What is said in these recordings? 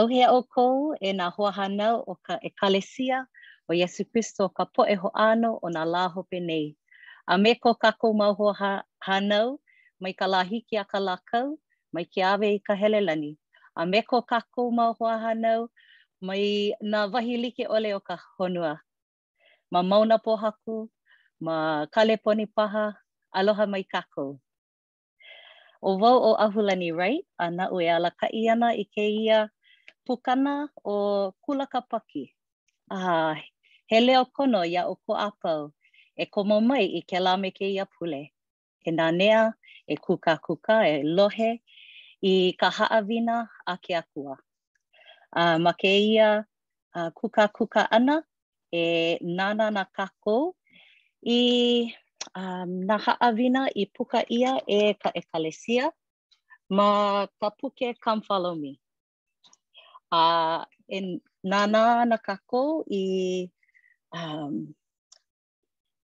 ʻAuhea ʻoukou e nā hoahānau o ka ʻEkalesia o Iesū Kristo ka poʻe hoʻāno o nā lā hope nei, a me ko kākou mau hoahānau mai ka lā hiki a ka lā kau mai Keawe i Kahelelani, a me ko kākou mau hoahānau mai nā wahi like ʻole o ka honua. Ma Mauna Pōhaku, ma Kaleponi paha, aloha mai kākou. ʻO wau ʻo ʻAhulani Wright a naʻu e alakaʻi ana i kēia pukana o Kula Kāpaki. A he leo kono iā ʻoukou a pau e komo mai i kēlā me kēia pule. e nanea, e kūkākūkā, e lohe i ka haʻawina a ke Akua. A ma kēia kūkākūkā ʻana, e nānā ana kākou i nā haʻawina i puka ʻia e ka ʻekalesia ma ka puke Come Follow Me. A e nānā ana kākou i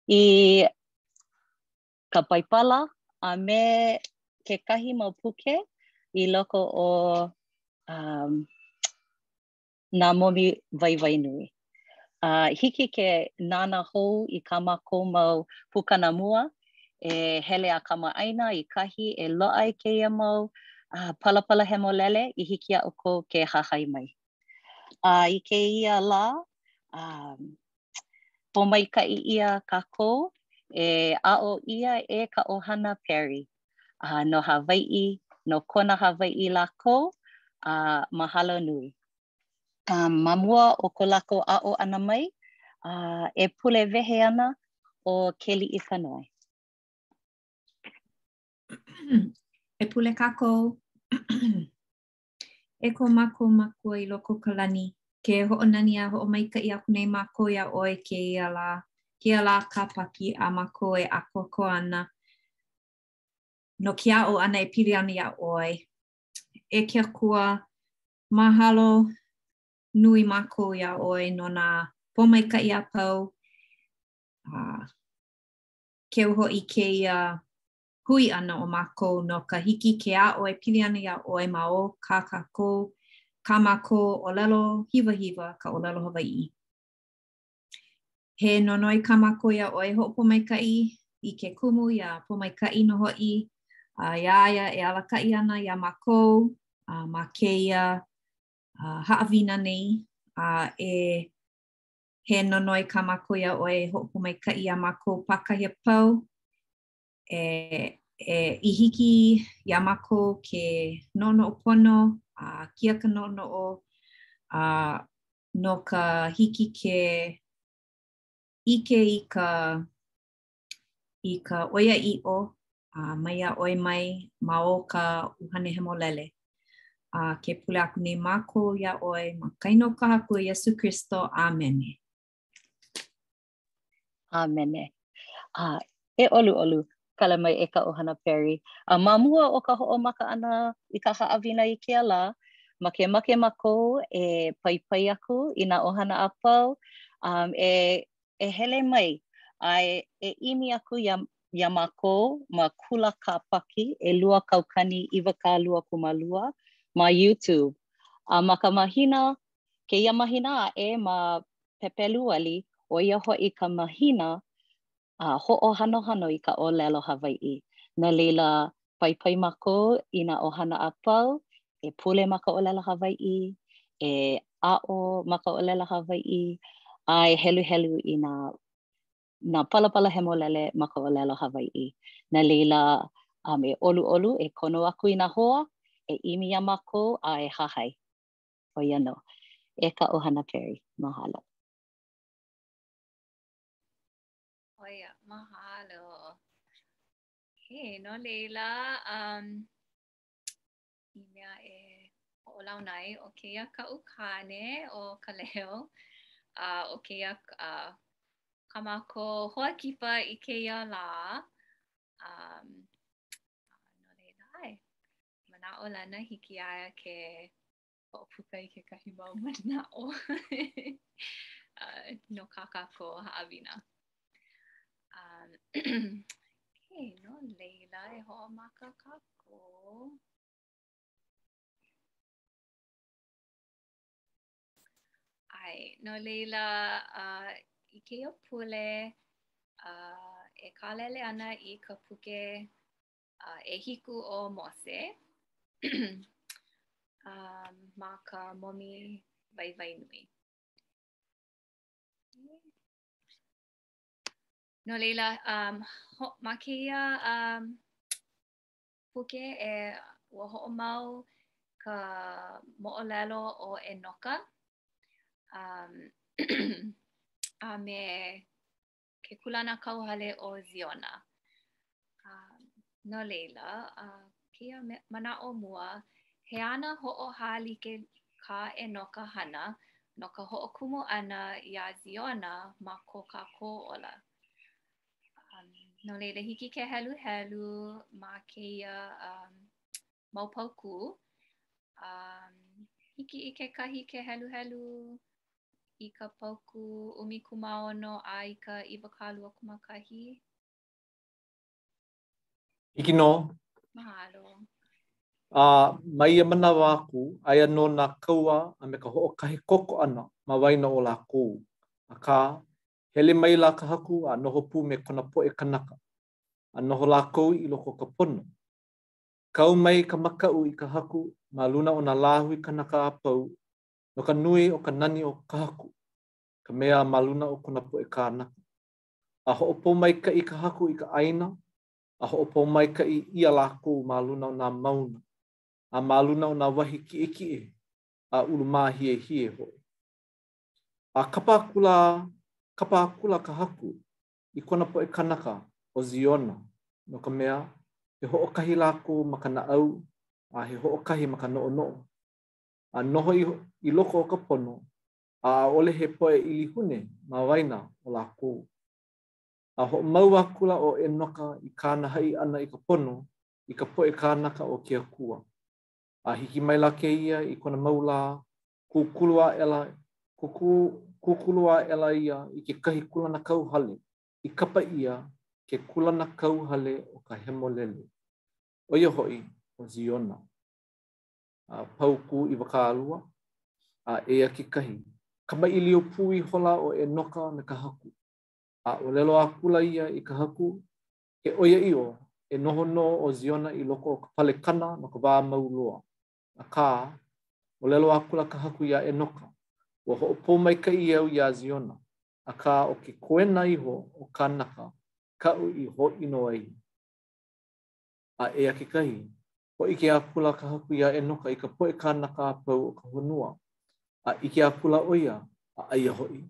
I ka paipala a me kekahi mau puke i loko o um, nā momi waiwai nui. Uh, hiki ke nānā hou i kā mākou mau pukana mua e hele a kamaʻāina i kahi e loaʻa i kēia mau uh, palapala hemolele i hiki iā ʻoukou ke hahai mai. Uh, I kēia lā, um, Pōmaikaʻi ʻia kākou e aʻo ʻia e ka ʻohana Perry. A no Hawaiʻi, no Kona Hawaiʻi lākou, a mahalo nui. A ma mua o ko lākou aʻo ʻana mai, a e pule wehe ana ʻo Keliʻikanoe. E pule kākou. E ko mākou makua i loko o ka lani, ke hoʻonani a hoʻomaikaʻi aku nei mākou iā ʻoe kēia lā, kēia lā Kāpaki a mākou e ʻākoakoa ana no ke aʻo ʻana e pili ana iā ʻoe. E ke Akua, mahalo nui mākou iā ʻoe no nā pōmaikaʻi a pau, uh, keu hoʻi kēia hui ʻana o mākou no ka hiki ke aʻo e pili ana iā ʻoe ma o kā kākou, kā mākou ʻōlelo hiwahiwa ka ʻōlelo Hawaiʻi. He nonoi kā mākou iā ʻoe e hoʻopōmaikaʻi i ke kumu iā Pōmaikaʻi nō hoʻi a iā ia e alakaʻi ana iā mākou a ma kēia haʻawina nei a e he nonoi kā mākou iā ʻoe e hoʻopōmaikaʻi iā mākou pākahi a pau e, e i hiki iā mākou ke noʻonoʻo pono a uh, kia ka noʻonoʻo a uh, no ka hiki ke ʻike i ka i ka ʻoiaʻiʻo a uh, mai iā ʻoe mai ma o ka ʻuhane hemolele. A uh, ke pule aku nei mākou iā ʻoe ma ka inoa o ka haku ʻo Iesū Kristo. ʻĀmene. ʻĀmene. A e ʻoluʻolu kala mai e ka ʻohana Perry. A ma mua o ka hoʻomaka ʻana i ka haʻawina i ke ala, makemake mākou e paipai aku i nā ʻohana a pau um, e, e hele mai a e, e ʻimi aku iā, iā mākou ma Kula Kāpaki ʻelua kaukani iwakāluakūmālua ma YouTube. A ma ka mahina Kēia mahina aʻe ma Pepeluali, ʻo ia hoʻi ka mahina a hoʻohanohano i ka ʻōlelo Hawaiʻi. No laila, paipai mākou i nā ʻohana a pau e pule ma ka ʻōlelo Hawaiʻi, e aʻo ma ka ʻōlelo Hawaiʻi, a e heluhelu i nā nā palapala hemolele ma ka ʻōlelo Hawaiʻi. No laila, um, e ʻoluʻolu, e kono aku i nā hoa, e ʻimi iā mākou, a e hahai. ʻo ia nō. E ka ʻohana Perry, mahalo. ʻO ia, mahalo. Okay, no laila, um, i mea e hoʻolauna ai, ʻo kēia kaʻu kāne ʻo Kaleo, a uh, ʻo kēia uh, kā mākou hoa kipa i kēia lā. Um, Manaʻolana, hiki iā ia ke hoʻopuka i kekahi mau manaʻo no kā kākou haʻawina. Um, okay, no laila, e hoʻomaka kākou. ʻAe, no laila, uh, i kēia pule, uh, e kālele ana i ka puke a ʻehiku o Mose a ma ka momi waiwai nui. No laila, um, ho, ma kēia um, puke e ua hoʻomau ka moʻolelo o ʻEnoka um, a me ke kūlanakauhale ʻo Ziona. A no laila, a kēia manaʻo mua, he ana hoʻohālike kā ʻEnoka hana, no ka hoʻokumu ʻana iā Ziona ma ko kākou ola. Um, no laila, hiki ke heluhelu ma kēia um, mau paukū, a hiki i kekahi ke heluhelu i ka paukū ʻumikūmāono a i ka iwakāluakūmākahi. Hiki nō. Mahalo. A mai ia manawa aku, aia nō nā kaua a me ka hoʻokahe koko ʻana ma waena o lākou. Akā, hele maila ka haku a noho pū me kona poʻe kanaka, a noho lākou i loko o ka pono. Kau mai ka makaʻu i ka haku ma luna o nā lāhui kanaka a pau no ka nui o ka nani o ka haku, ka mea ma luna o kona poʻe kānaka. A hoʻopōmaikaʻi ka haku i ka ʻāina, a hoʻopōmaikaʻi ʻia lākou ma luna o nā mauna, a ma luna o nā wahi kiʻekiʻe a ulu māhiehie hoʻi. A kapa akula, kapa akula ka haku, i kona poʻe kanaka ʻo Ziona, no ka mea, he hoʻokahi lākou ma ka naʻau, a he hoʻokahi ma ka noʻonoʻo, a noho iho i loko o ka pono, a ʻaʻole he poʻe ʻilihune ma waena o lākou. A hoʻomau akula ʻo ʻEnoka i kāna haʻi ʻana i ka pono i ka poʻe kānaka o ke Akua, a hiki maila kēia i kona mau lā Kūkulu aʻela, kūkū, kūkulu aʻela ia i kekahi kūlanakauhale i kapa ʻia ke Kūlanakauhale o ka Hemolele, ʻo ia hoʻi ʻo Ziona. A paukū iwakālua, a eia kekahi, kamaʻilio pū ihola ʻo ʻEnoka me ka Haku, a ʻōlelo akula ia i ka Haku, He ʻoiaʻiʻo, e noho nō ʻo Ziona i loko o ka palekana no ka wā mau loa, Akā, ʻōlelo akula ka Haku iā ʻEnoka, Ua hoʻopōmaikaʻi au iā Ziona, akā, ʻo ke koena iho o kānaka kaʻu i hōʻino ai. A eia kekahi, hōʻike akula ka Haku iā ʻEnoka i ka poʻe kānaka a pau o ka honua, a ʻike akula ʻo ia, a aia hoʻi,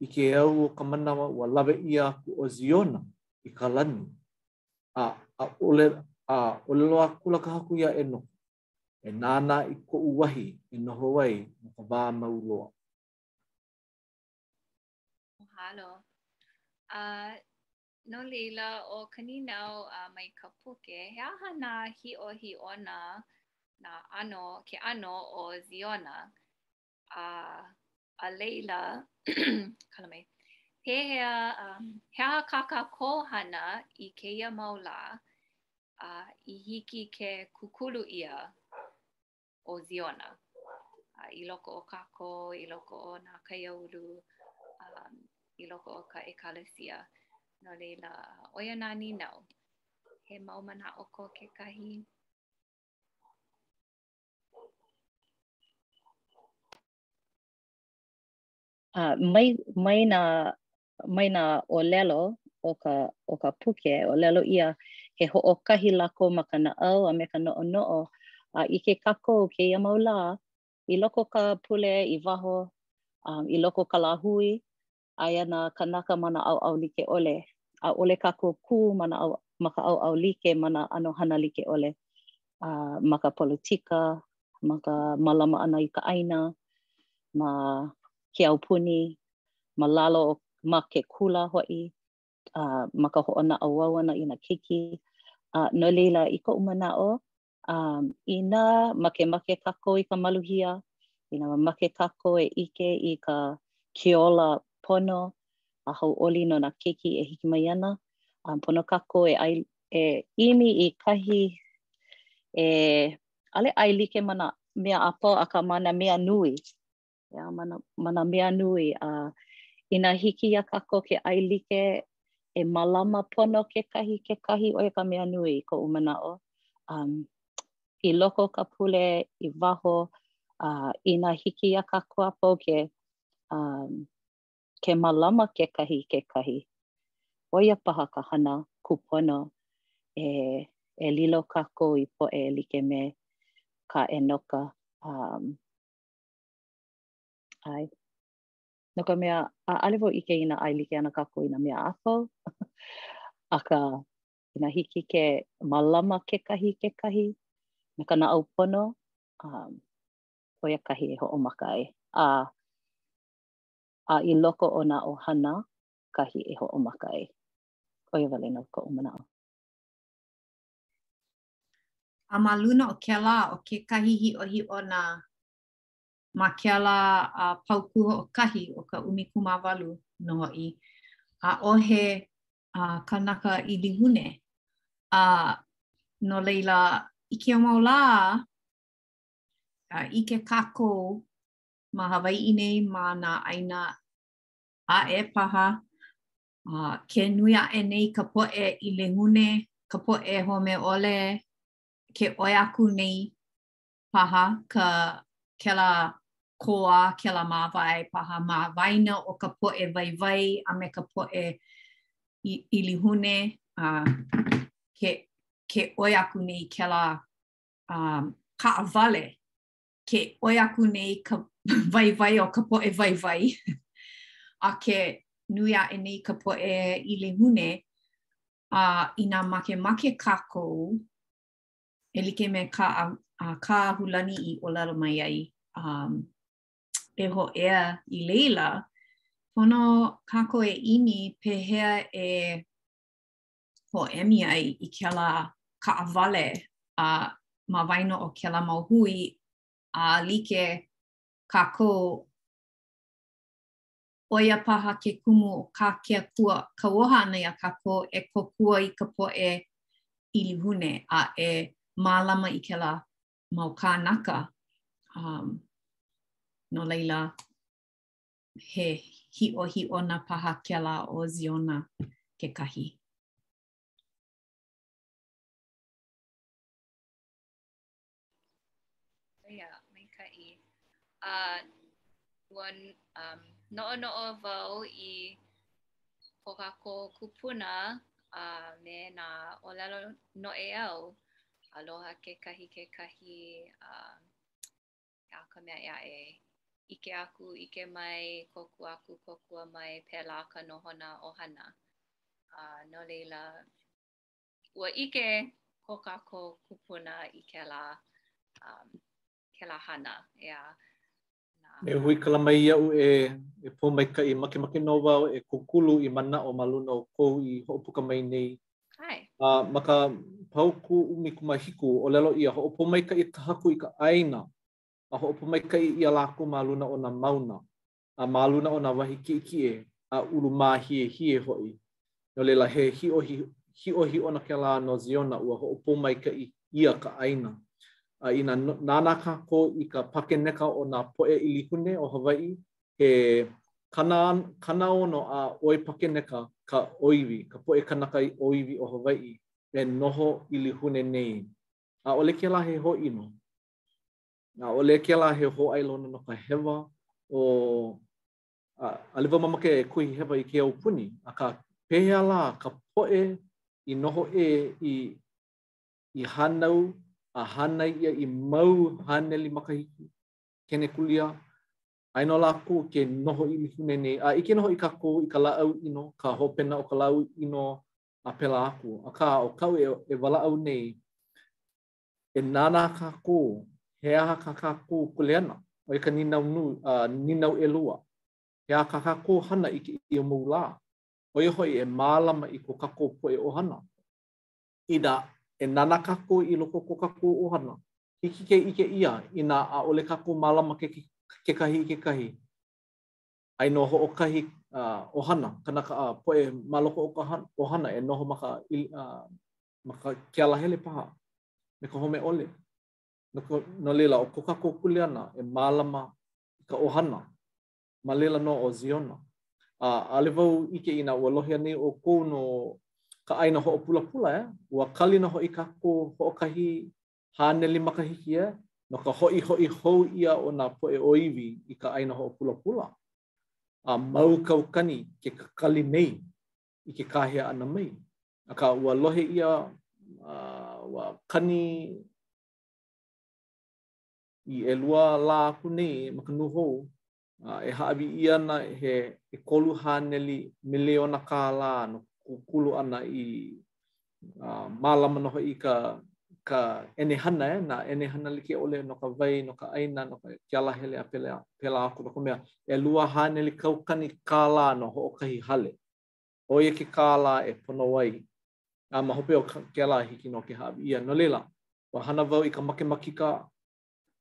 i ke au o ka manawa ua lawe ʻia aku ʻo Ziona i ka lani, a ʻaʻole a ʻōlelo akula ka Haku iā ʻEnoka, e nānā i koʻu wahi e noho ai no ka wā mau loa. Mahalo. A no laila, ʻo ka nīnau a mai ka puke, he aha nā hiʻohiʻona, nā ʻano, ke ʻano o Ziona? A, a laila, kala mai, pehea, um, he aha kā kākou hana i kēia mau lā a i hiki ke kūkulu ʻia ʻo Ziona i loko o kākou, i loko o nā kaiāulu, um, i loko o ka ʻekalesia. No laila, ʻo ia nā nīnau, he mau manaʻo ko kekahi. A mai mai nā mai nā ʻōlelo o ka o ka puke, ʻōlelo ʻia, he hoʻokahi lākou ma ka naʻau a me ka noʻonoʻo, a ʻike kākou kēia mau lā, i loko ka pule i waho, um i loko ka lāhui, aia nā kānaka ma nā ʻaoʻao like ʻole, ʻaʻole kākou kū ma nā ʻaoʻao ma ka ʻaoʻao like ma nā ʻano hana like ʻole a ma ka politika, ma ka mālama ʻana i ka ʻāina, ma ke aupuni, ma lalo o ma ke kula hoʻi, a ma ka hoʻonaʻauao ʻana i nā keiki. A no laila, i koʻu manaʻo, Um, inā makemake kākou i ka maluhia, inā make kākou e ʻike i ka ke ola pono a hauʻoli no nā keiki e hiki mai ana, um, pono kākou e, ʻae, e ʻimi i kahi e ʻae ʻaelike ma nā mea a pau akā ma nā mea nui. ʻeā, ma nā ma nā mea nui. A inā hiki iā kākou ke ʻaelike, e mālama pono kekahi i kekahi, ʻo ia ka mea nui i koʻu manaʻo. Um i loko o ka pule i waho, a inā hiki iā kākou a pau ke um ke mālama kekahi i kekahi, ʻo ia paha ka hana kūpono e e lilo kākou i poʻe e like me ka ʻEnoka. Um ʻAe. No ka mea, ʻaʻole wau ʻike inā ʻaelike ana kākou i nā mea a pau. Akā, inā hiki ke mālama kekahi i kekahi, me ka naʻau pono, um, ʻo ia kahi e hoʻomaka ai. A, a i loko o nā ʻohana, kahi e hoʻomaka ai. ʻO ia wale nō koʻu manaʻo. A ma luna o kēlā, ʻo kekahi hiʻohiʻona ma kēlā a paukū hoʻokahi o ka ʻumikūmāwalu nō hoʻi, ʻaʻohe kanaka ʻilihune. A no laila, i kēia mau lā, ʻike kākou ma Hawaiʻi nei ma nā ʻāina ʻē aʻe paha Uh, ke nui aʻe nei ka poʻe ʻilihune, ka poʻe home ʻole, ke ʻoi aku nei paha ka kēlā kōā, kēlā māwae paha ma waena o ka poʻe waiwai a me ka poʻe ʻilihune, uh, ke, ke ʻoi aku nei kēlā um, kaʻawale ke ʻoi aku nei ka waiwai o ka poʻe waiwai a ke nui aʻe nei ka poʻe ʻilihune a inā makemake kākou e like me kā a kā Hulani i ʻōlelo mai ai um, e hōʻea i leila, pono kākou e ʻimi pehea e hoʻēmi ai i kēlā kaʻawale a ma waena o kēlā mau hui a like kākou ʻo ia paha ke kumu o kā ke akua kauoha ʻana iā kākou e kōkua i ka poʻe ʻilihune a e mālama i kēlā mau kānaka. Um, no laila, he hiʻohiʻona paha kēlā o Ziona kekahi. Yeah, maikaʻi. Uh, ua um, noʻonoʻo wau i ko kākou kūpuna uh, me nā ʻōlelo noʻeau. Aloha kekahi kekahi, uh, a ka mea ʻē aʻe. ʻIke aku, ʻike mai, kōkua aku, kōkua mai, pēlā ka nohona ʻohana. A no laila, ua ʻike ko kākou kūpuna i kēlā, um, kēlā hana, ʻeā. E huikala mai iaʻu e, e Pōmaikaʻi, makemake nō wau e kūkulu i manaʻo ma luna o kou i hoʻopuka mai nei Hi. A uh, ma ka paukū ʻumikūmāhiku, ʻōlelo ʻia hoʻopōmaikaʻi ka Haku i ka ʻāina, a hoʻopōmaikaʻi ʻia lākou ma luna o nā mauna, a ma luna o nā wahi kiʻekiʻe, a ulu māhiehie hoʻi. No leila he hiʻohi, hiʻohiʻona kēlā no Ziona ua hoʻopōmaikaʻi ʻia ka ʻāina. A inā nānā kākou i ka pakeneka o nā poʻe ʻilihune o Hawaiʻi, he kanaono a ʻoi pakeneka ka ʻōiwi, ka poʻe kanaka ʻōiwi o Hawaiʻi e noho ʻilihune nei. ʻAʻole kēlā he hōʻino. ʻAʻole kēlā he hōʻailona no ka hewa o ʻaʻole wau mamake e kuhi hewa i ke aupuni, akā pehea lā ka poʻe i noho ʻē i hānau a hānai ʻia i mau haneli makahiki kenekulia Aia nō lākou ke noho ʻilihune nei, a ʻike nō hoʻi kākou i ka lāʻau ʻino, ka hopena o ka lāʻau ʻino, a pēlā aku. Akā, ʻo kaʻu e, e walaʻau nei, e nānā kākou, he aha kā kākou kuleana? ʻO ia ka nīnau nui, a nīnau ʻelua, he aha kā kākou hana i kēia mau lā? ʻO ia hoʻi, e mālama i ko kākou poʻe ʻohana. Inā e nānā kākou i loko o ko kākou ʻohana, hiki ke ʻike ʻia inā ʻaʻole kākou mālama kekahi i kekahi. Aia nō hoʻokahi ʻohana kanaka a poʻe ma loko o ka ʻohana e noho ma ka ma ka ke alahele paha me ka home ʻole. No laila, ʻo ko kākou kuleana e mālama i ka ʻohana ma laila nō o Ziona. A ʻaʻole wau ʻike inā ua lohe anei ʻoukou no ka ʻāina hoʻopulapula, ʻe? Ua kali nō hoʻi kākou hoʻokahi haneli makahiki, ʻe? No ka hoʻihoʻi hou ʻia o nā poʻe ʻōiwi i ka ʻāina hoʻopulapula, a mau kaukani ke kakali nei i ke kāhea ʻana mai. Akā, ua lohe ʻia ua kani. i ʻelua lā aku nei ma ka nūhou, a e hāʻawi ʻia ana he ʻekolu haneli miliona kālā no ke kūkulu ʻana i mālama nō hoʻi i ka ka ʻenehana e, nā ʻenehana like ʻole no ka wai, no ka ʻāina, no ka ke alahele a pēlā aku, no ka mea, ʻelua haneli kaukani kālā no hoʻokahi hale. ʻo ia ke kālā e pono ai, a ma hope o kēlā hiki nō ke hāʻawi ʻia. No laila, ua hana wau i ka makemakika,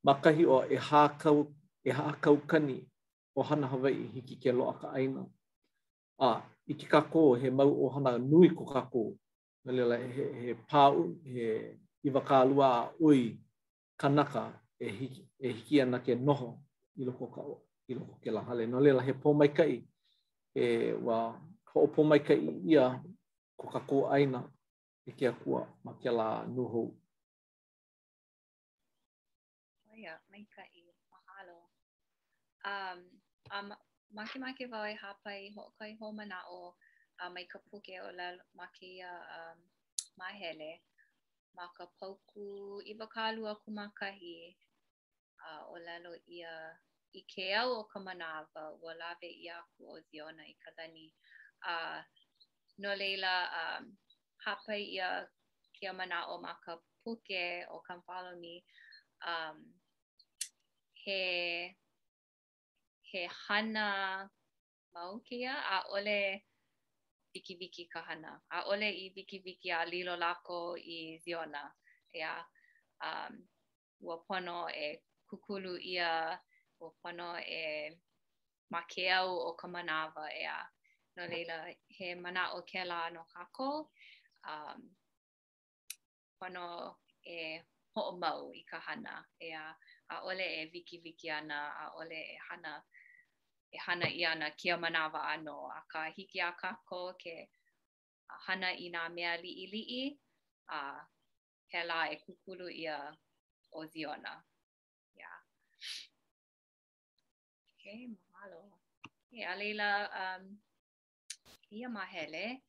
ma kahi o ʻehā kau, ʻehā kaukani ʻohana Hawaiʻi hiki ke loaʻa ka ʻāina. A, ʻike kākou, he mau ʻohana nui ko kākou, no laila, he, he pāʻū, he iwakālua a ʻoi kanaka e hiki, e hiki ana ke noho i loko ka i loko o kēlā hale no laila he pōmaikaʻi e ua hoʻopōmaikaʻi ʻia ko kākou ʻāina e ke Akua ma kēlā nūhou ia maikaʻi mahalo um a ma makemake wau e hāpai hoʻokahi hou manaʻo a mai ka puke ola ma kēia um māhele ma ka paukū iwakālua kūmākahi a ʻōlelo ʻia, I ke au o ka manawa, ua lawe ʻia aku ʻo Ziona i ka lani, a no laila, um, hāpai ʻia kēia manaʻo ma ka puke ʻo Come Follow Me, um, he, he hana Mau kēia, ʻaʻole wikiwiki ka hana. ʻAʻole i wikiwiki a lilo lākou i Ziona, ʻeā, a ua pono e kūkulu ʻia, ua pono e ma ke au o ka manawa, ʻeā. No laila, he manaʻo kēlā no kākou, a pono e hoʻomau i ka hana, ʻeā, ʻaʻole e wikiwiki ana, ʻaʻole e hana, e hana ʻia ana kēia manawa ʻānō, akā hiki iā kākou ke hana i nā mea liʻiliʻi, a pēlā e kūkulu ʻia ʻo Ziona. Yeah. Okay, mahalo. Okay, a laila, um, ia māhele,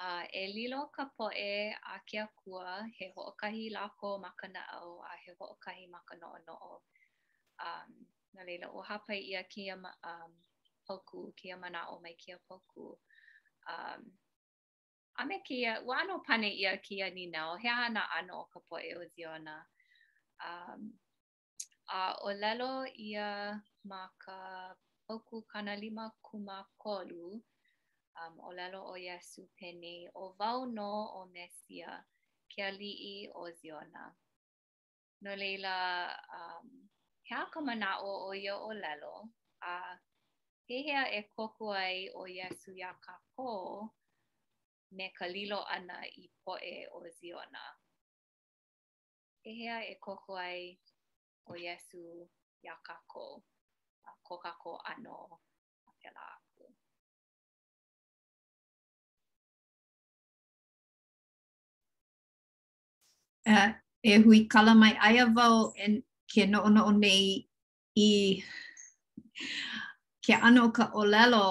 a e lilo ka poʻe a ke Akua, he hoʻokahi lākou ma ka naʻau a he hoʻokahi ma ka noʻonoʻo. A no laila, ua hāpai ʻia kēia paukū, kēia manaʻo mai kēia paukū. Um, a me kēia, ua ʻano pane ʻia kēia nīnau, he aha nā ʻano o ka poʻe o Ziona? Um, a ʻōlelo ʻia ma ka paukū kanalima kūmākolu, um, ʻōlelo ʻo Iesū penei, ʻO wau nō ʻo Mesia, ke aliʻi o Ziona. No laila, um, he aha ka manaʻo o ia ʻōlelo, a pehea e kōkua ai ʻo Iesū iā kākou me ka lilo ʻana i poʻe o Ziona? Pehea e kōkua ai ʻo Iesū iā kākou, a ko kākou ʻano, a pēlā aku. A e huikala mai, aia wau ke noʻonoʻo nei i ke ʻano o ka ʻōlelo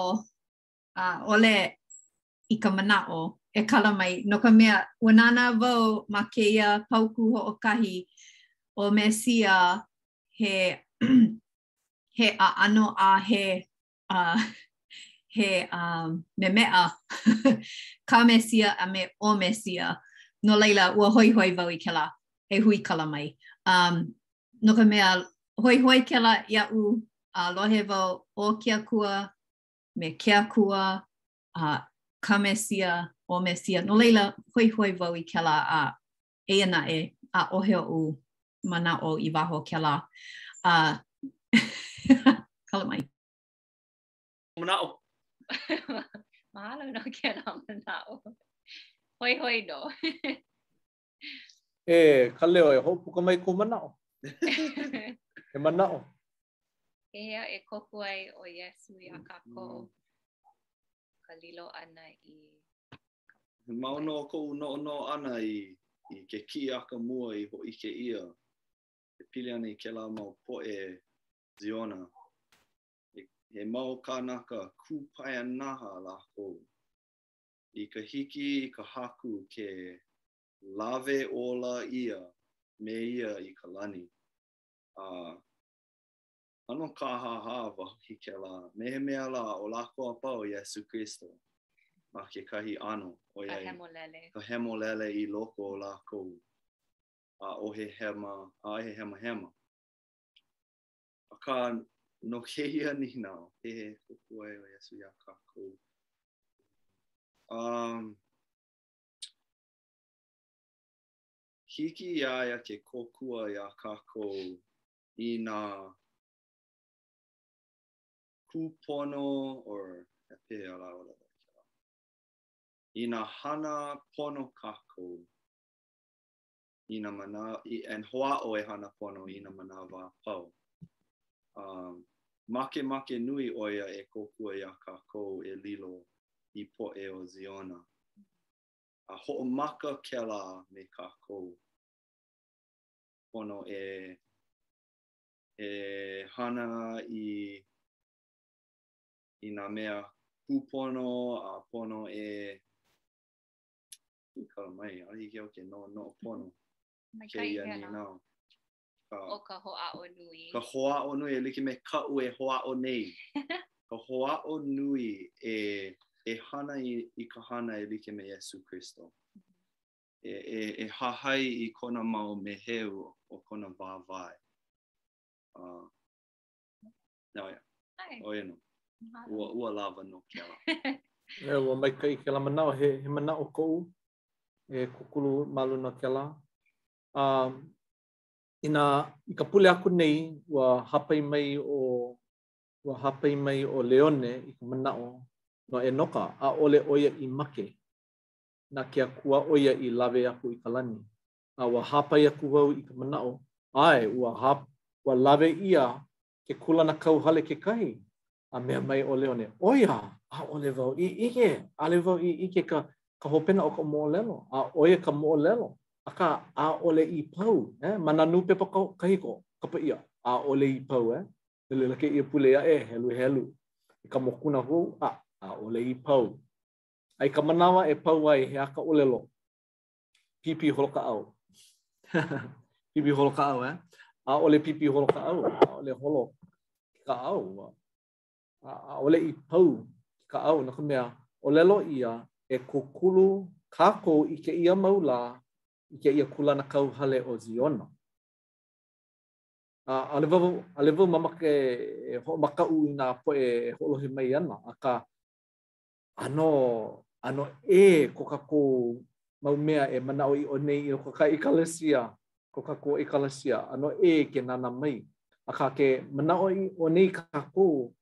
ʻaʻole i ka manaʻo e kala mai no ka mea, ua nānā wau ma kēia paukū hoʻokahi ʻo Mesia he he ʻaʻano a he uh, he uh, memeʻa ka Mesia a me ʻo Mesia. No laila, ua hoihoi wau i kēlā e huikala mai. Um, no ka mea, hoihoi kēlā iaʻu a lohe wau ʻo ke akua me ke akua a ka Mesia, ʻo Mesia. No laila, hoihoi wau i kēlā a eia naʻe, ʻaʻohe oʻu manaʻo i waho o kēlā. A kala mai. Manaʻo. Mahalo no kēlā manaʻo. Hoihoi nō. E Kaleo, e hoʻopuka mai kou manaʻo. He manaʻo. Pehea e kōkua ai ʻo Iesū iā kākou ka lilo ʻana i... He mau nō koʻu noʻonoʻo ʻana i, i ke kiʻiaka mua i hōʻike ʻia e pili ana i kēlā mau poʻe Ziona. He, he mau kānaka kupaianaha lākou. I ka hiki i ka Haku ke lawe ola ʻia me ia i ka lani, a ʻano kāhāhā wau i kēlā me he mea lā ʻo lākou a pau, Iesū Kristo, ma kekahi ʻano, ʻoiai ka hemolele i loko o lākou, ʻaʻohe hema, ʻaʻohe hemahema. Akā, no kēia nīnau, pehea e kōkua ai ʻo Iesū iā kākou. Um, hiki iā ia ke kōkua iā kākou inā kūpono or e pehea lā ʻōlelo kēlā. Inā hana pono kākou i nā mana, i, and hoʻāʻo e hana pono i nā manawa a pau. Um, makemake nui ʻo ia e kōkua iā kākou e lilo i poʻe o Ziona. A hoʻomaka kēlā me kākou. Pono e, e hana i, i nā mea kūpono a pono e e kala mai, ʻaʻole hiki iaʻu ke noʻonoʻo pono kēia nīnau. Ka, ʻo ka hoʻāʻo nui. Ka hoʻāʻo nui, e like me kaʻu e hoʻāʻo nei. ka hoʻāʻo nui e, e hana i, i ka hana e like me Iesū Kristo. E, e, e hahai i kona mau meheu o kona wāwae. Uh, No, yeah. Hi. ʻO ia nō. Ua, ua lawa nō kēlā. yeah, ua maikaʻi kēlā manaʻo, he, he manaʻo koʻu, e kūkulu ma luna o kēlā. Um, inā, i ka pule aku nei, ua hāpai mai ʻo, ua hāpai mai ʻo Leone i ka manaʻo, no ʻEnoka, ʻaʻole ʻo ia i make, na ke Akua ʻo ia i lawe aku i ka lani. a ua hāpai aku wau i ka manaʻo, ʻae, ua hāp, ua lawe ʻia ke kūlanakauhale kekahi? A mea mai ʻo Leone, ʻO ia! ʻAʻole wau i ʻike, ʻaʻole wau i ʻike ka, ka hopena o ka moʻolelo, a ʻo ia ka moʻolelo, akā, ʻaʻole i pau, e, ma nā nūpepa ka, kahiko, kapa ʻia, ʻaʻole i pau, e, no laila kēia pule aʻe, heluhelu, i ka mokuna hou, a, ʻaʻole i pau. A i ka manawa e pau ai, he aha ka ʻōlelo. pīpī holo kaʻao. pīpī holo kaʻao, eh? ʻAʻole pīpī holo kaʻao, ʻaʻole holo ke kaʻao. ʻAʻole i pau ke kaʻao, no ka mea, ʻōlelo ʻia e kūkulu kākou i kēia mau lā, i kēia kūlanakauhale ʻo Ziona. A ʻaʻole wau, ʻaʻole wau mamake e hoʻomakaʻu i nā poʻe e hoʻolohe mai ana, akā ʻAno, ʻano ʻē ko kākou mau mea e manaʻoʻiʻo nei i loko o ka ʻekalesia, ko kākou ʻekalesia, ʻano ʻē ke nānā mai. Akā, ke manaʻoʻiʻo nei kākou,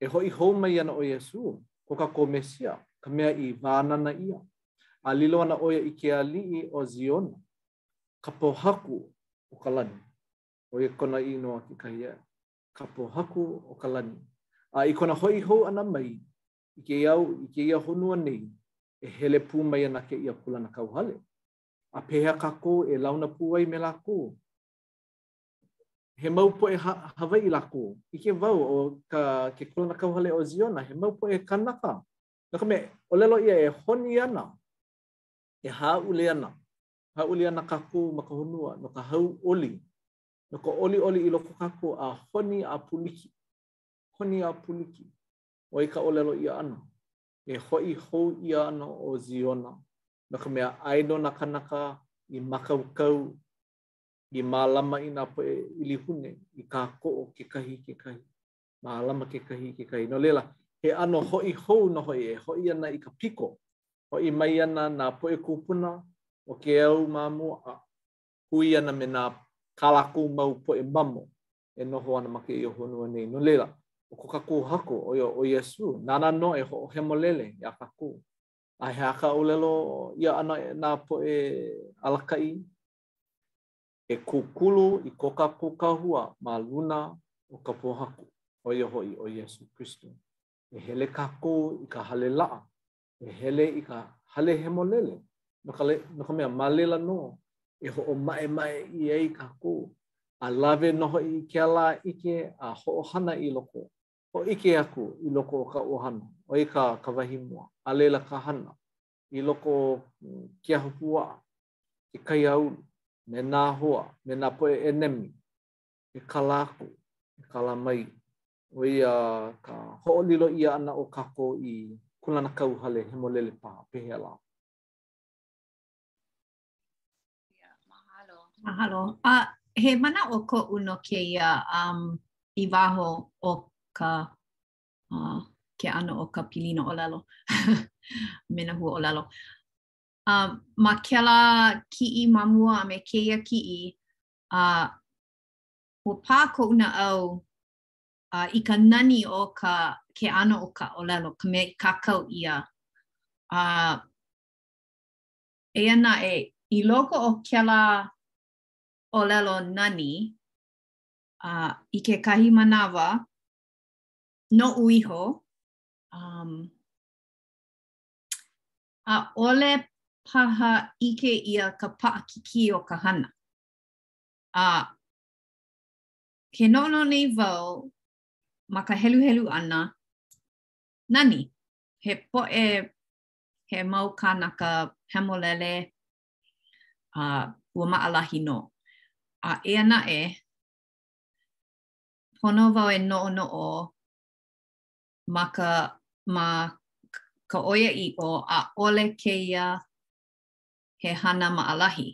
e hoʻi hou mai ana ʻo Iesū, ko kākou Mesia, ka Mea i wānana ʻia, a lilo ana ʻo ia i ke aliʻi o Ziona, ka pōhaku o ka lani, ʻo ia kona inoa kekahi. ka pōhaku o ka lani. A i kona hoʻi hou ʻana mai i kēia ao i kēia honua nei, e hele pū mai ana kēia kūlanakauhale. A pehea kākou e launa pū ai me lākou? He mau poʻe ha Hawaiʻi lākou. ʻIke wau ʻo ka ke kūlanakauhale ʻo Ziona, he mau poʻe kanaka. No ka mea, ʻōlelo ʻia e honi ana, e hāʻule ana, hāʻule ana kākou ma ka honua no ka hauʻoli No ka ʻoliʻoli i loko o kākou a honi a pūliki, honi a pūliki, ʻo ia ka ʻōlelo ʻia ʻana, E hoʻi hou ʻia ana ʻo Ziona, no ka mea, aia nō nā kānaka i mākaukau, i mālama i nā poʻe ʻilihune, i kākoʻo kekahi i kekahi, mālama kekahi i kekahi. No laila, he ʻano hoʻi hou nō hoʻi e hoʻi ana i ka piko, hoʻi mai ana nā poʻe kūpuna o ke au ma mua a hui ana me nā kā lākou mau poʻe mamo e noho ana ma kēia honua nei. No laila, ʻo ko kākou Haku, ʻo ia ʻo Iesū, nāna nō e hoʻohemolele iā kākou. A he aha ka ʻōlelo ʻia ʻana e nā poʻe alakaʻi? E kūkulu i ko kākou Kahua ma luna o ka pōhaku, ʻo ia hoʻi ʻo Iesū Kristo. E hele kākou i ka hale laʻa e hele i ka hale hemolele, no ka, no ka mea ma laila nō e hoʻomaʻemaʻe ʻia ai kākou, a lawe nō hoʻi i kēlā ʻike a hoʻohana i loko, hōʻike aku i loko o ka ʻohana, ʻo ia ka ka wahi mua, a laila ka hana i loko o ke ahupuaʻa, ke kaiāulu, me nā hoa, me nā poʻe ʻenemi, e kala aku, e kala mai, ʻO ia ka hoʻolilo ʻia ʻana o kākou i kūlanakauhale hemolele paha, pehea lā. Yeah, mahalo. Mahalo. A he manaʻo koʻu no kēia um, i waho o ka uh, ke ʻano o ka pilina ʻōlelo me nā hua ʻōlelo. Uh, ma kēlā kiʻi ma mua a me kēia kiʻi, uh, Ua pā koʻu naʻau uh, i ka nani o ka ke ʻano o ka ʻōlelo, ka mea i kākau ʻia. Uh, eia naʻe, i loko o kēlā ʻōlelo nani, uh, i kekahi manawa, noʻu iho, um, ʻaʻole paha ʻike ʻia ka paʻakikī o ka hana. A ke noʻonoʻo nei wau ma ka heluhelu ʻana, nani, he poʻe, he mau kānaka hemolele, a ua maʻalahi nō. A eia naʻe, pono wau e noʻonoʻo ma ka, ma ka ʻoiaʻiʻo ʻaʻole kēia he hana maʻalahi.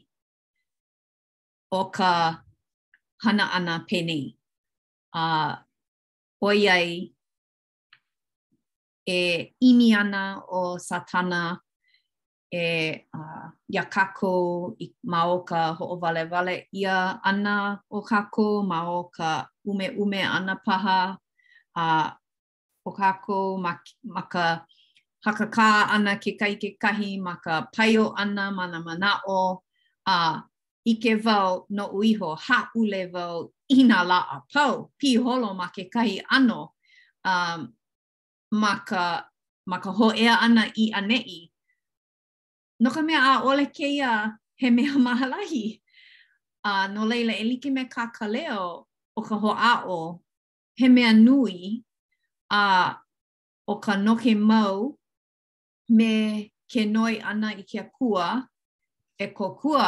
ʻo ka hana ʻana penei, a ʻoiai e ʻimi ana ʻo Sātana e uh, iā kākou ma o ka hoʻowalewale ʻia ʻana o kākou, ma o ka ʻumeʻume ʻana paha, a o kākou ma, ma ka hakakā ʻana kekahi kekahi ma ka paio ʻana ma nā manaʻo a ʻike wau noʻu iho hāʻule wau i nā lā a pau piholo ma kekahi ʻano um, ma, ka, ma ka hōʻea ʻana i ʻaneʻi. No ka mea ʻaʻole kēia he mea maʻalahi. A uh, no laila e like me kā Kaleo, ʻo ka hoʻāʻo he mea nui, a ʻo ka noke mau me ke noi ʻana i ke Akua e kōkua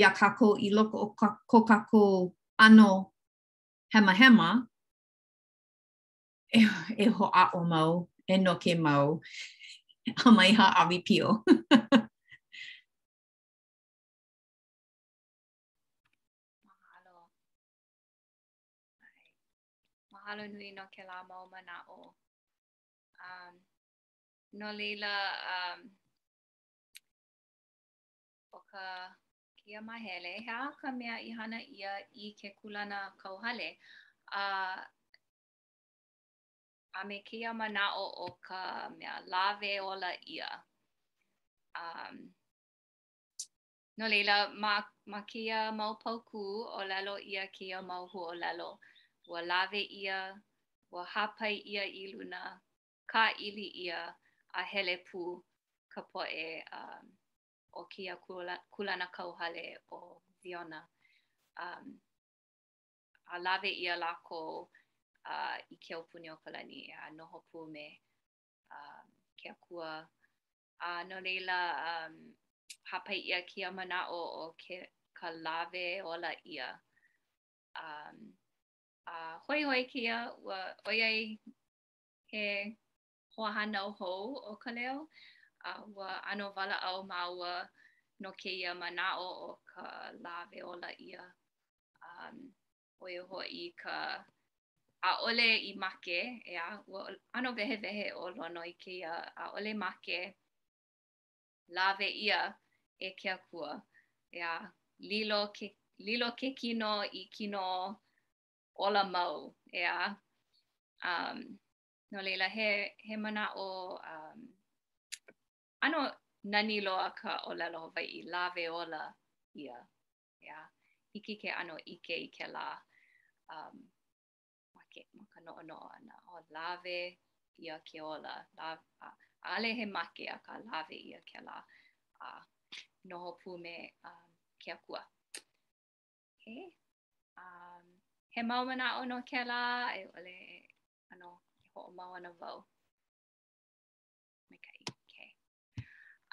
iā kākou i loko o ka, ko kākou ʻano hemahema, e, e hoʻāʻo mau, e noke mau, a mai hāʻawi pio. Mahalo nui no kēlā mau manaʻo. Um, no laila, um, ʻo ka kēia māhele, he aha ka mea i hana ʻia i ke kūlanakauhale. A, a me kēia manaʻo, ʻo ka mea lawe ola ʻia. Um, No laila, ma, ma kēia mau paukū, ʻōlelo ʻia kēia mau huaʻōlelo, ua lawe ʻia, ua hāpai ʻia i luna, kāʻili ʻia, a hele pū ka poʻe um, o kēia kūlanakauhale ʻo Ziona. Um, a lawe ʻia lākou uh, i ke aupuni o ka lani, a noho pū me uh, ke akua a no laila um, hāpai ʻia kēia manaʻo o ke, ka lawe ola ʻia. Um, a hoihoi kēia, ua ʻoiai he hoahānau hou ʻo Kaleo, a ua ʻano walaʻau māua no kēia manaʻo o ka lawe ola ʻia. Um, ʻo ia hoʻi ka ʻaʻole i make, ʻeā, ua ʻano wehewehe ʻo Lono i kēia ʻaʻole make lawe ʻia e ke Akua, ʻeā, lilo ke lilo ke kino i kino ola mau, ʻeā. Um, no laila, he, he manaʻo um, ʻano nani loa ka ʻōlelo Hawaiʻi, lawe ola ʻia. ʻeā, hiki ke ʻano ʻike i kēlā um, ma, ke, ma ka noʻonoʻo ʻana, ua lawe ʻia ke ola, la, a, ʻaʻole he make akā lawe ʻia kēlā, a noho pū me um, ke akua. Okay. Um, he mau manaʻo no kēlā, a i ʻole, ʻano, e hoʻomau ana wau.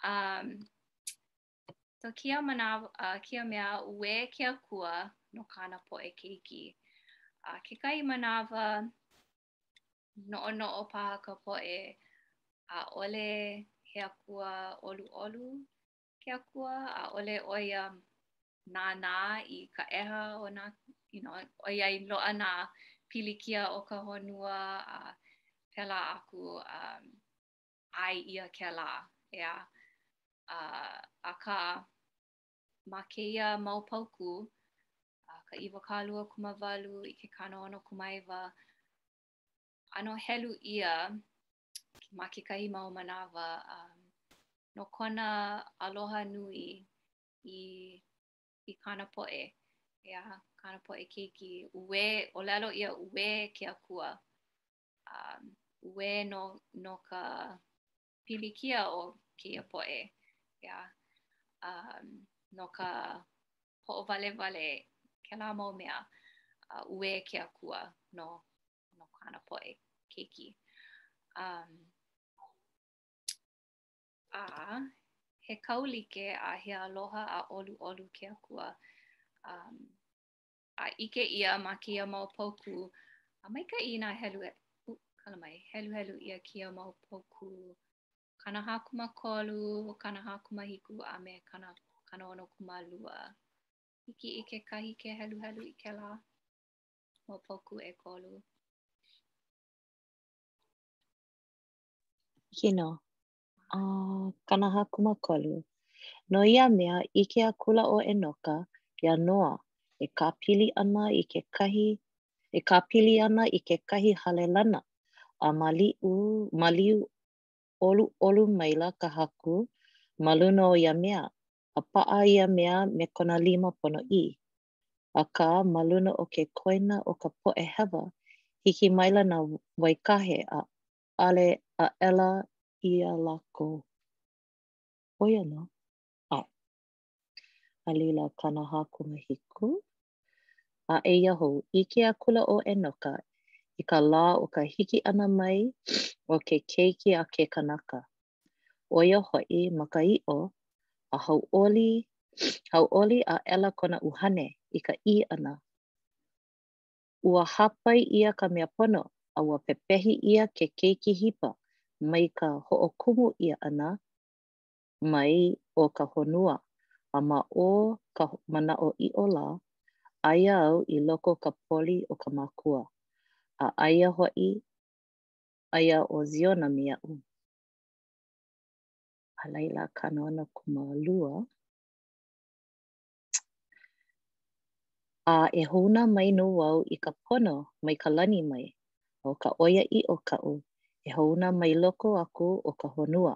Um, So kēia manawa, uh, kēia mea uē ke akua no kāna poʻe keiki. A uh, kekahi manawa, noʻonoʻo paha ka poʻe, ʻaʻole he akua ʻoluʻolu ke akua, ʻaʻole ʻo ia nānā i ka ʻeha o nā, you know, ʻoiai loaʻa nā pilikia o ka honua a pēlā aku. Um, ʻae ʻia kēlā, ʻeā. A, akā, ma kēia mau paukū, a ka iwakāluakūmāwalu i ke kanaonokūmāiwa, ʻano helu ʻia ma kekahi mau manawa a no kona aloha nui i i kāna poʻe, ʻeā, kāna poʻe keiki, uē, ʻōlelo ʻia uē ke akua, um, uē no, no ka pilikia o kēia poʻe. Yeah. Um, no ka hoʻowalewale kēlā mau mea uh, uē ke akua no, no kāna poʻe keiki. Um, a he kaulike a he aloha a ʻoluʻolu ke akua um, a ʻike ʻia ma kēia mau paukū, a maikaʻi inā helu, uh, kala mai, heluhelu ʻia kēia mau paukū kanahākūmākolu, kanahākūmāhiku, a me kana, kanaonokūmālua. Hiki i kekahi ke heluhelu i kēlā mau paukū ʻekolu. Hiki nō. A, kanahākūmākolu. No ia mea, ʻike akula ʻo Enoka iā Noa e kāpili ana i kekahi e kāpili ana i kekahi hale lana, a maliu maliu ʻoluʻolu maila ka Haku ma luna o ia mea, a paʻa ia mea me kona lima ponoʻī. Akā, ma luna o ke koena o ka poʻe hewa, hiki maila nā waikahe a ale aʻela iā lākou. ʻO ia nō. A. A laila kanahākūmāhiku, a eia hou, ʻike akula ʻo Enoka i ka lā o ka hiki ʻana mai o ke keiki a ke kanaka, ʻo ia hoʻi ma ka ʻiʻo, a hauʻoli, hauʻoli aʻela kona ʻuhane i ka ʻī ʻana, Ua hāpai ʻia ka mea pono a ua pepehi ʻia ke keiki hipa mai ka hoʻokumu ʻia ʻana mai o ka honua, a ma o ka manaʻoʻiʻo lā, aia au i loko o ka poli o ka Makua, a aia hoʻi aia ʻo Ziona me aʻu. A laila, kanaonokūmālua. A e hoʻouna mai nō au i ka pono mai ka lani mai, a ʻo ka ʻoiaʻiʻo kaʻu e hoʻouna mai loko aku o ka honua,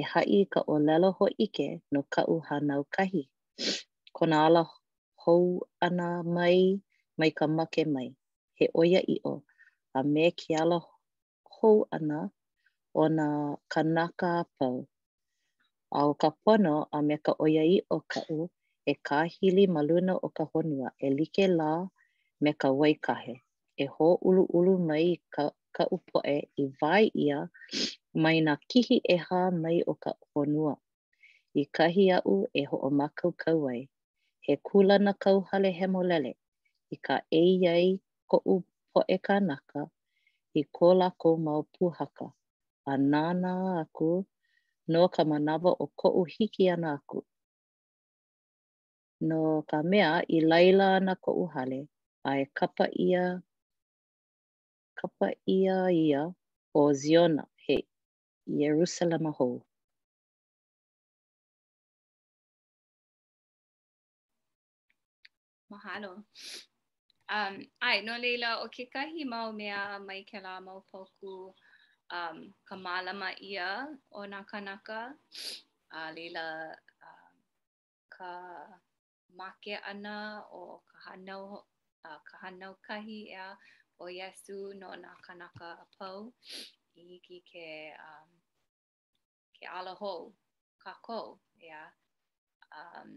e haʻi i ka ʻōlelo hōʻike no kaʻu hānau kahi, kona ala hou ʻana mai mai ka make mai, he ʻoiaʻiʻo, a me ke ala hou ʻana o nā kānaka a pau, a ʻo ka pono a me ka ʻoiaʻiʻo kaʻu e kāhili ma luna o ka honua e like lā me ka wai kahe, e hōʻuluʻulu mai i kaʻu poʻe i wae ʻia mai nā kihi ʻehā mai o ka honua, i kahi aʻu e hoʻomākaukau ai, he kūlanakauhale hemolele i kāʻei ai koʻu poʻe kānaka i ko lākou mau pūhaka a nānā aku nō i ka manawa o koʻu hiki ʻana aku, no ka mea, i laila ana koʻu hale, a e kapa ʻia, kapa ʻia ia ʻo Ziona, he Ierusalema hou. Mahalo. Um, ʻae, no leila, ʻo kekahi mau mea mai kēlā mau paukū um, ka mālama ʻia o nā kānaka, a leila um, ka make ʻana o ka hānau, uh, ka hānau kahi ʻeā ʻo Iesū no nā kānaka a pau i hiki ke, um, ke ala hou, kākou, ʻeā. Um,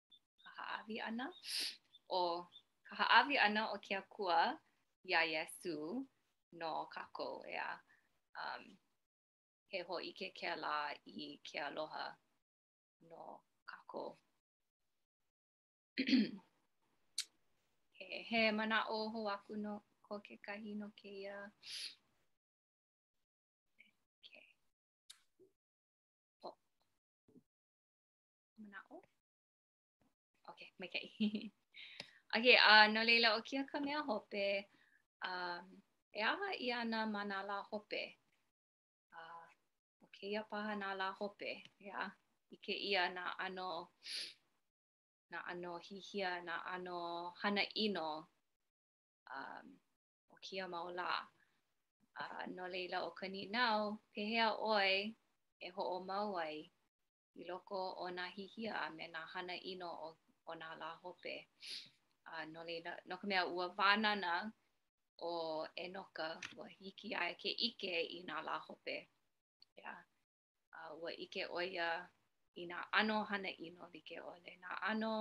ka hāʻawi ʻana o ka hāʻawi ʻana o ke Akua iā Iesū no kākou, ʻeā, um, he hōʻike kēlā i ke aloha no kākou. he, he manaʻo hou aku nō ko kekahi no kēia manaʻo. Okay, maikaʻi. okay, uh, no leila ʻo kēia ka mea hope, um, e aha ʻia ana ma nā lā hope? Uh, ʻo kēia paha nā lā hope, yeah, ʻike ʻia nā ʻano, nā ʻano hihia, nā ʻano hana ʻino, um, o kēia mau lā. Uh, no leila ʻo ka nīnau, pehea ʻoe e hoʻomau ai i loko o nā hihia a me nā hana ʻino o o nā lā hope. A no leila, no ka mea, ua wānana ʻo Enoka, ua hiki iā ia ke ʻike i nā lā hope. Yeah. A ua ʻike ʻo ia i nā ʻano hana ʻino like ʻole, nā ʻano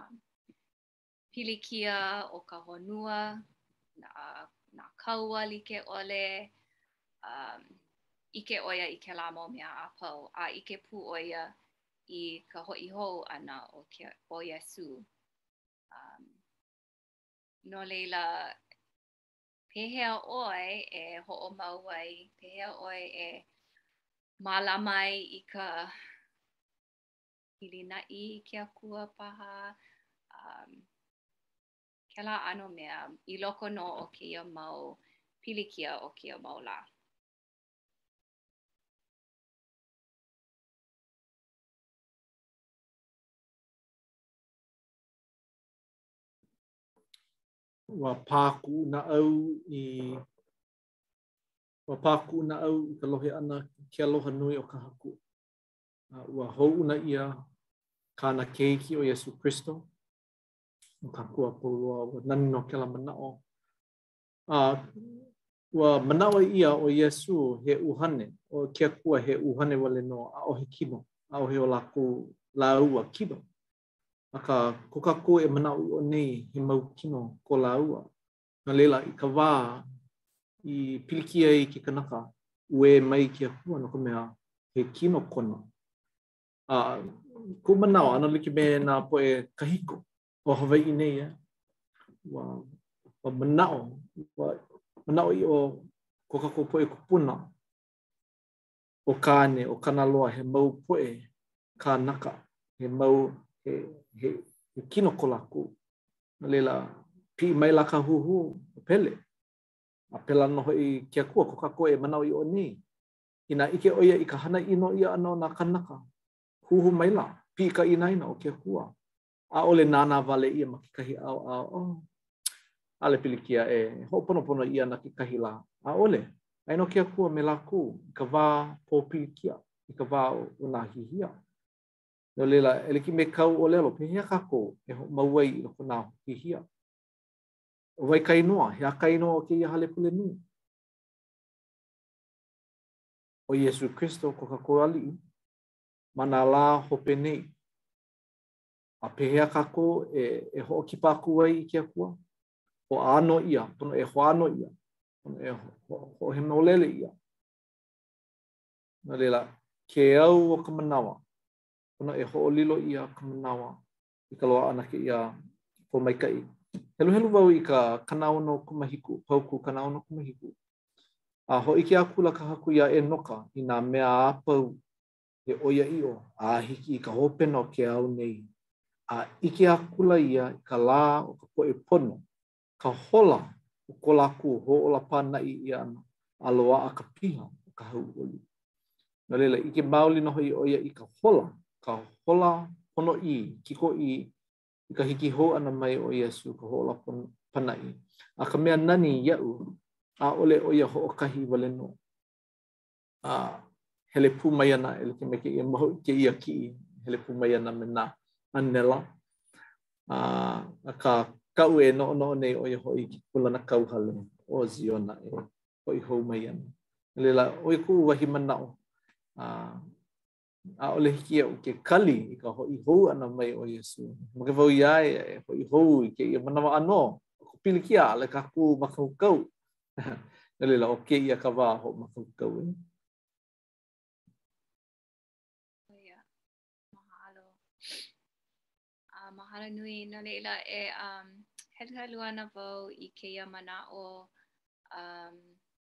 um, pilikia o ka honua, nā, nā kaua like ʻole, um, ʻike ʻo ia i kēlā mau mea a pau, a ʻike pū ʻo ia i ka hoʻi hou ʻana o, ke, o Iesū. Um, no laila, pehea ʻoe e hoʻomau ai, pehea ʻoe e mālama ai i ka hilinaʻi i ke Akua paha, um, kēlā ʻano mea i loko nō o kēia mau pilikia o kēia mau lā. Ua pā kuʻu naʻau i, ua pā kuʻu naʻau i ka lohe ʻana ke aloha nui o ka Haku. a ua hoʻouna ʻia kāna keiki ʻo Iesū Kristo, no kākou pau loa, ua nani nō kēlā manaʻo. A ua manaʻo ʻia ʻo Iesū he ʻuhane, ʻo ke Akua he ʻuhane wale nō, ʻaʻohe kino, ʻaʻohe o lākou lāua kino. Akā, ko kākou e manaʻoʻiʻo nei, he mau kino ko lāua, No laila, i ka wā i pilikia ai ke kanaka, uē mai ke Akua no ka mea, he kino kona. A koʻu manaʻo, ʻano like me nā poʻe kahiko o Hawaiʻi nei, ʻae, ua, ua manaʻo, ua manaʻoʻiʻo ko kākou poʻe kūpuna, ʻO Kāne, ʻo Kanaloa, he mau poʻe kānaka, he mau, he, he, he kino ko lākou. No laila, piʻi maila ka huhū o Pele. A pēlā nō hoʻi ke Akua ko kākou e manaʻoʻiʻo nei. Inā ʻike ʻo ia i ka hana ʻino ʻia ʻana o nā kānaka, huhū maila, piʻi ka inaina o ke Akua, ʻAʻole nānā wale ʻia ma kekahi ʻaoʻao, oh, ʻaʻole pilikia e hoʻoponopono ʻia ana kekahi lā, ʻaʻole. Aia nō ke Akua me lākou i ka wā pōpilikia, i ka wā o nā hihia. No laila, e like me kāu ʻōlelo, pehea kākou e hoʻomau ai i loko nā hihia? ʻO wai ka inoa, he aha ka inoa o kēia hale pule nui? ʻO Iesū Kristo ko kākou Aliʻi ma nā lā hope nei. A pehea kākou e e hoʻokipa aku ai i ke Akua? Hoʻāno ʻia, pono e hoʻāno ʻia, pono e hoʻohemolele ʻia. No laila, ke au o ka manawa, pono e hoʻolilo ʻia ka manawa i ka loaʻa ʻana kēia pōmaikaʻi. Heluhelu wau i ka kanaono kumahiku, paukū kanaono kumahiku, a hōʻike akula ka Haku iā Enoka i nā mea a pau he ʻoiaʻiʻo a hiki i ka hopena o ke au nei, a ʻike akula ia i ka lā o ka poʻe pono, ka hola o ko lākou hoʻōla pānaʻi ʻia ʻana a loaʻa ka piha o ka hauʻoli. No laila, ʻike maoli nō hoʻi ʻo ia i ka hola, ka hola ponoʻī, kikoʻī i ka hiki hou ʻana mai o Iesū ka hoʻōla pānaʻi, a ka mea nani iaʻu, ʻaʻole ʻo ia hoʻokahi wale nō. a hele pū mai ana e like me kēia, ma hoʻi kēia kiʻi hele pū mai ana me nā ʻānela. A, akā, kaʻu e noʻonoʻo nei ʻo ia hoʻi ke kūlanakauhale ʻo Ziona e hoʻi hou mai ana. No laila, ʻo ia kuʻu wahi manaʻo, a, ʻaʻole hiki iaʻu ke kali i ka hoʻi hou ʻana mai o Iesū. Makemake wau iā ia e hoʻi hou i kēia manawa ʻānō, ʻo ka pilikia ʻaʻole kākou mākaukau. No laila, ʻo kēia ka wā hoʻomākaukau ē. ʻO ia, mahalo. A mahalo nui, no laila e heluhelu ana wau i kēia manaʻo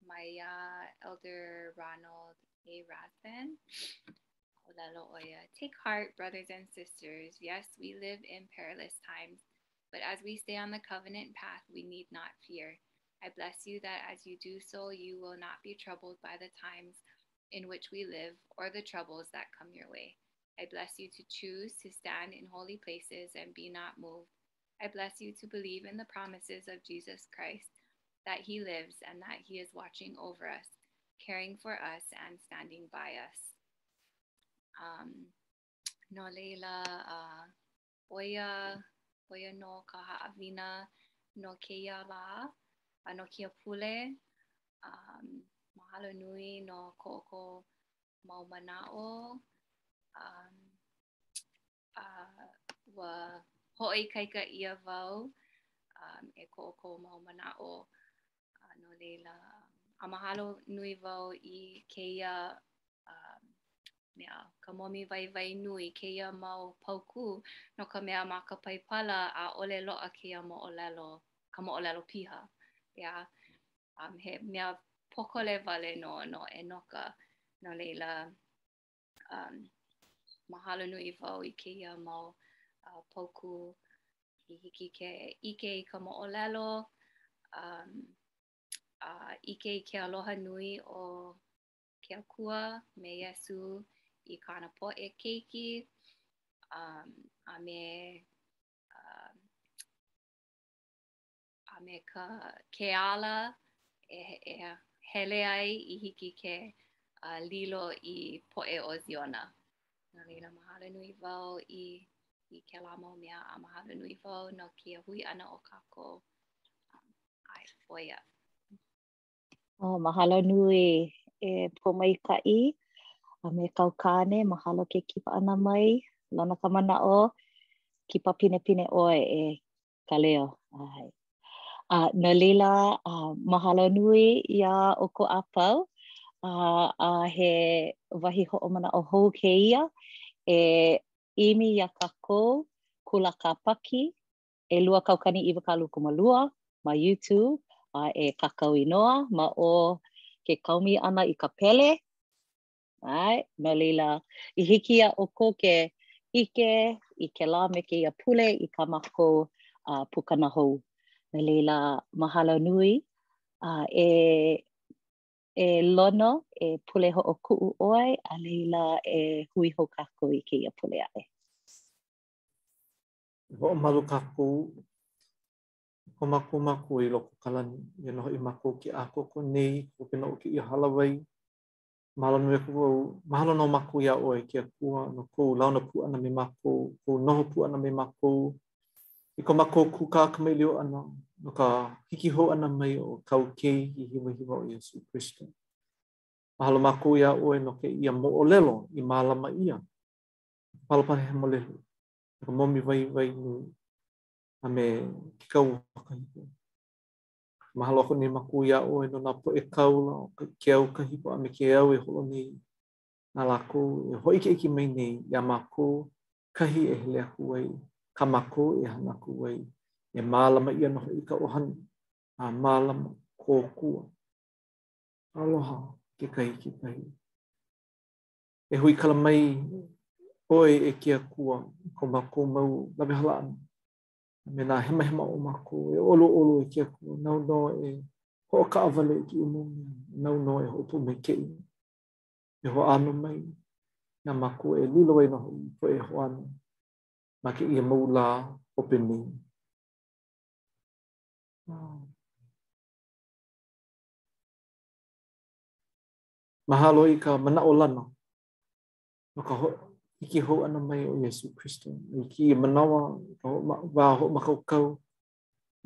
mai ia Elder Ronald A. Rathen. Take heart, brothers and sisters. Yes, we live in perilous times, but as we stay on the covenant path, we need not fear. I bless you that as you do so, you will not be troubled by the times in which we live or the troubles that come your way. I bless you to choose to stand in holy places and be not moved. I bless you to believe in the promises of Jesus Christ, that he lives and that he is watching over us, caring for us, and standing by us. Um, no leila, uh, oia, oia no ka haawina, no keia la, uh, no kia pule, um, mahalo nui no kooko mau manao, um, A ua hoʻoikaika ʻia wau um, e ko ʻoukou mau manaʻo. Uh, no laila, a mahalo nui wau i kēia um, mea, ka momi waiwai nui, kēia mau paukū, no ka mea ma ka Paipala ʻaʻole loaʻa kēia moʻolelo, ka moʻolelo piha. Yeah. Um, he mea pōkole wale nō, no ʻEnoka. No laila, um, mahalo nui wau i kēia mau uh, paukū i hiki ke ʻike i ka moʻolelo, um, uh, ʻike i ke aloha nui o ke Akua me Iesū i kāna poʻe keiki, um, a me uh, a me ka ke ala e, e hele ai i hiki ke uh, lilo i poʻe o Ziona. No laila mahalo nui wau i i kēlā mau mea a mahalo nui wau no kēia hui ʻana o kākou um, ʻae, ʻo ia. Oh, mahalo nui e Pōmaikaʻi a me kāu kāne, mahalo ke kipa ʻana mai, lana ka manaʻo, kipa pinepine ʻoe e Kaleo. ʻAe. A no laila, a mahalo nui iā ʻoukou a pau, a, a he wahi hoʻomanaʻo hou kēia, e ʻimi iā kākou, Kula Kāpaki, ʻelua kaukani iwakāluakūmālua, ma YouTube, a e kākau inoa, ma o ke kaomi ʻana i ka pele, ʻAe, no laila, i hiki iā ʻoukou ke ʻike i kēlā me kēia pule i kā mākou uh, pukana hou. No laila, mahalo nui, uh, e, e Lono, e pule hoʻokuʻu ʻoe, a laila e hui hou kākou i kēia pule aʻe. Hoʻomalu kākou, ko mākou Makua i loko o ka lani, eia nō hoʻi mākou ke ʻākoakoa nei, ka hopena o kēia hālāwai, Mahalo nui aku wau, mahalo nō mākou iā ʻoe, ke Akua, no kou launa pū ʻana me mākou, kou noho pū ʻana me mākou, i ko mākou kūkā kamaʻilio ʻana, no ka hiki hou ʻana mai o kāu Keiki hiwahiwa ʻo Iesū Kristo. Mahalo mākou iā ʻoe no kēia moʻolelo i mālama ʻia, i ka palapala hemolele, i ka momi waiwai nui, a me ke kauoha kahiko. Mahalo aku nei mākou iā ʻoe no nā poʻe kāula o ke au kahiko a me ke au e holo nei na lākou e hōʻikeʻike mai nei iā mākou kahi e hele aku ai kā mākou e hana aku ai e mālama ʻia nō hoʻi ka ʻohana a mālama kōkua aloha kekahi i kekahi e huikala mai ʻoe e ke Akua i ko mākou mau lawehala ʻana a me nā hemahema o mākou e ʻoluʻolu e ke Akua, nāu nō e hoʻokaʻawale i kēia mau mea, nāu nō e hoʻopōmaikaʻi, e hoʻāno mai, iā mākou e lilo ai nō hoʻi i poʻe hoʻāno ma kēia mau lā hope nei. Mahalo i ka manaʻolana No ka ho, hiki hou ʻana mai o Iesū Kristo, i kēia manawa, ka wā hoʻomākaukau,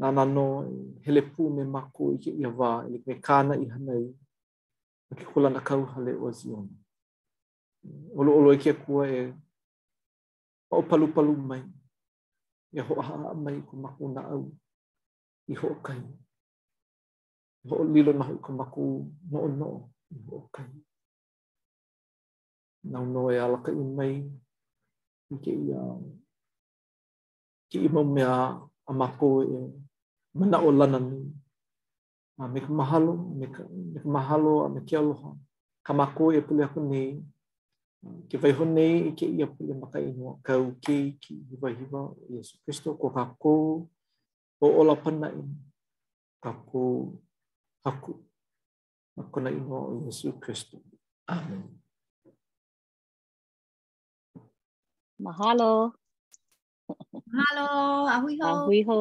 nāna nō e hele pū me mākou i kēia wā, like me kāna i hana ai, ma ke kūlanakauhale ʻo Ziona. ʻOluʻolu e ke Akua e hoʻopalupalu mai, e hoʻohaʻahaʻa mai ko mākou naʻau, i hoʻokahi. Hoʻolilo nō hoʻi ko mākou noʻonoʻo, i hoʻokahi. nāu nō e alakaʻi mai i kēia, kēia mau mea a mākou e manaʻolana nei. A me ka mahalo, me ka, me ka mahalo a me ke aloha, kā mākou e pule aku nei, ke waiho nei i kēia pule ma ka inoa o kāu Keiki hiwahiwa ʻo Iesū Kristo, ko kākou hoʻōla pānaʻi, kākou haku. Ma kona inoa o Iesu Kristo. Amen. Mahalo. Mahalo. Ahui ho. Ahui ho.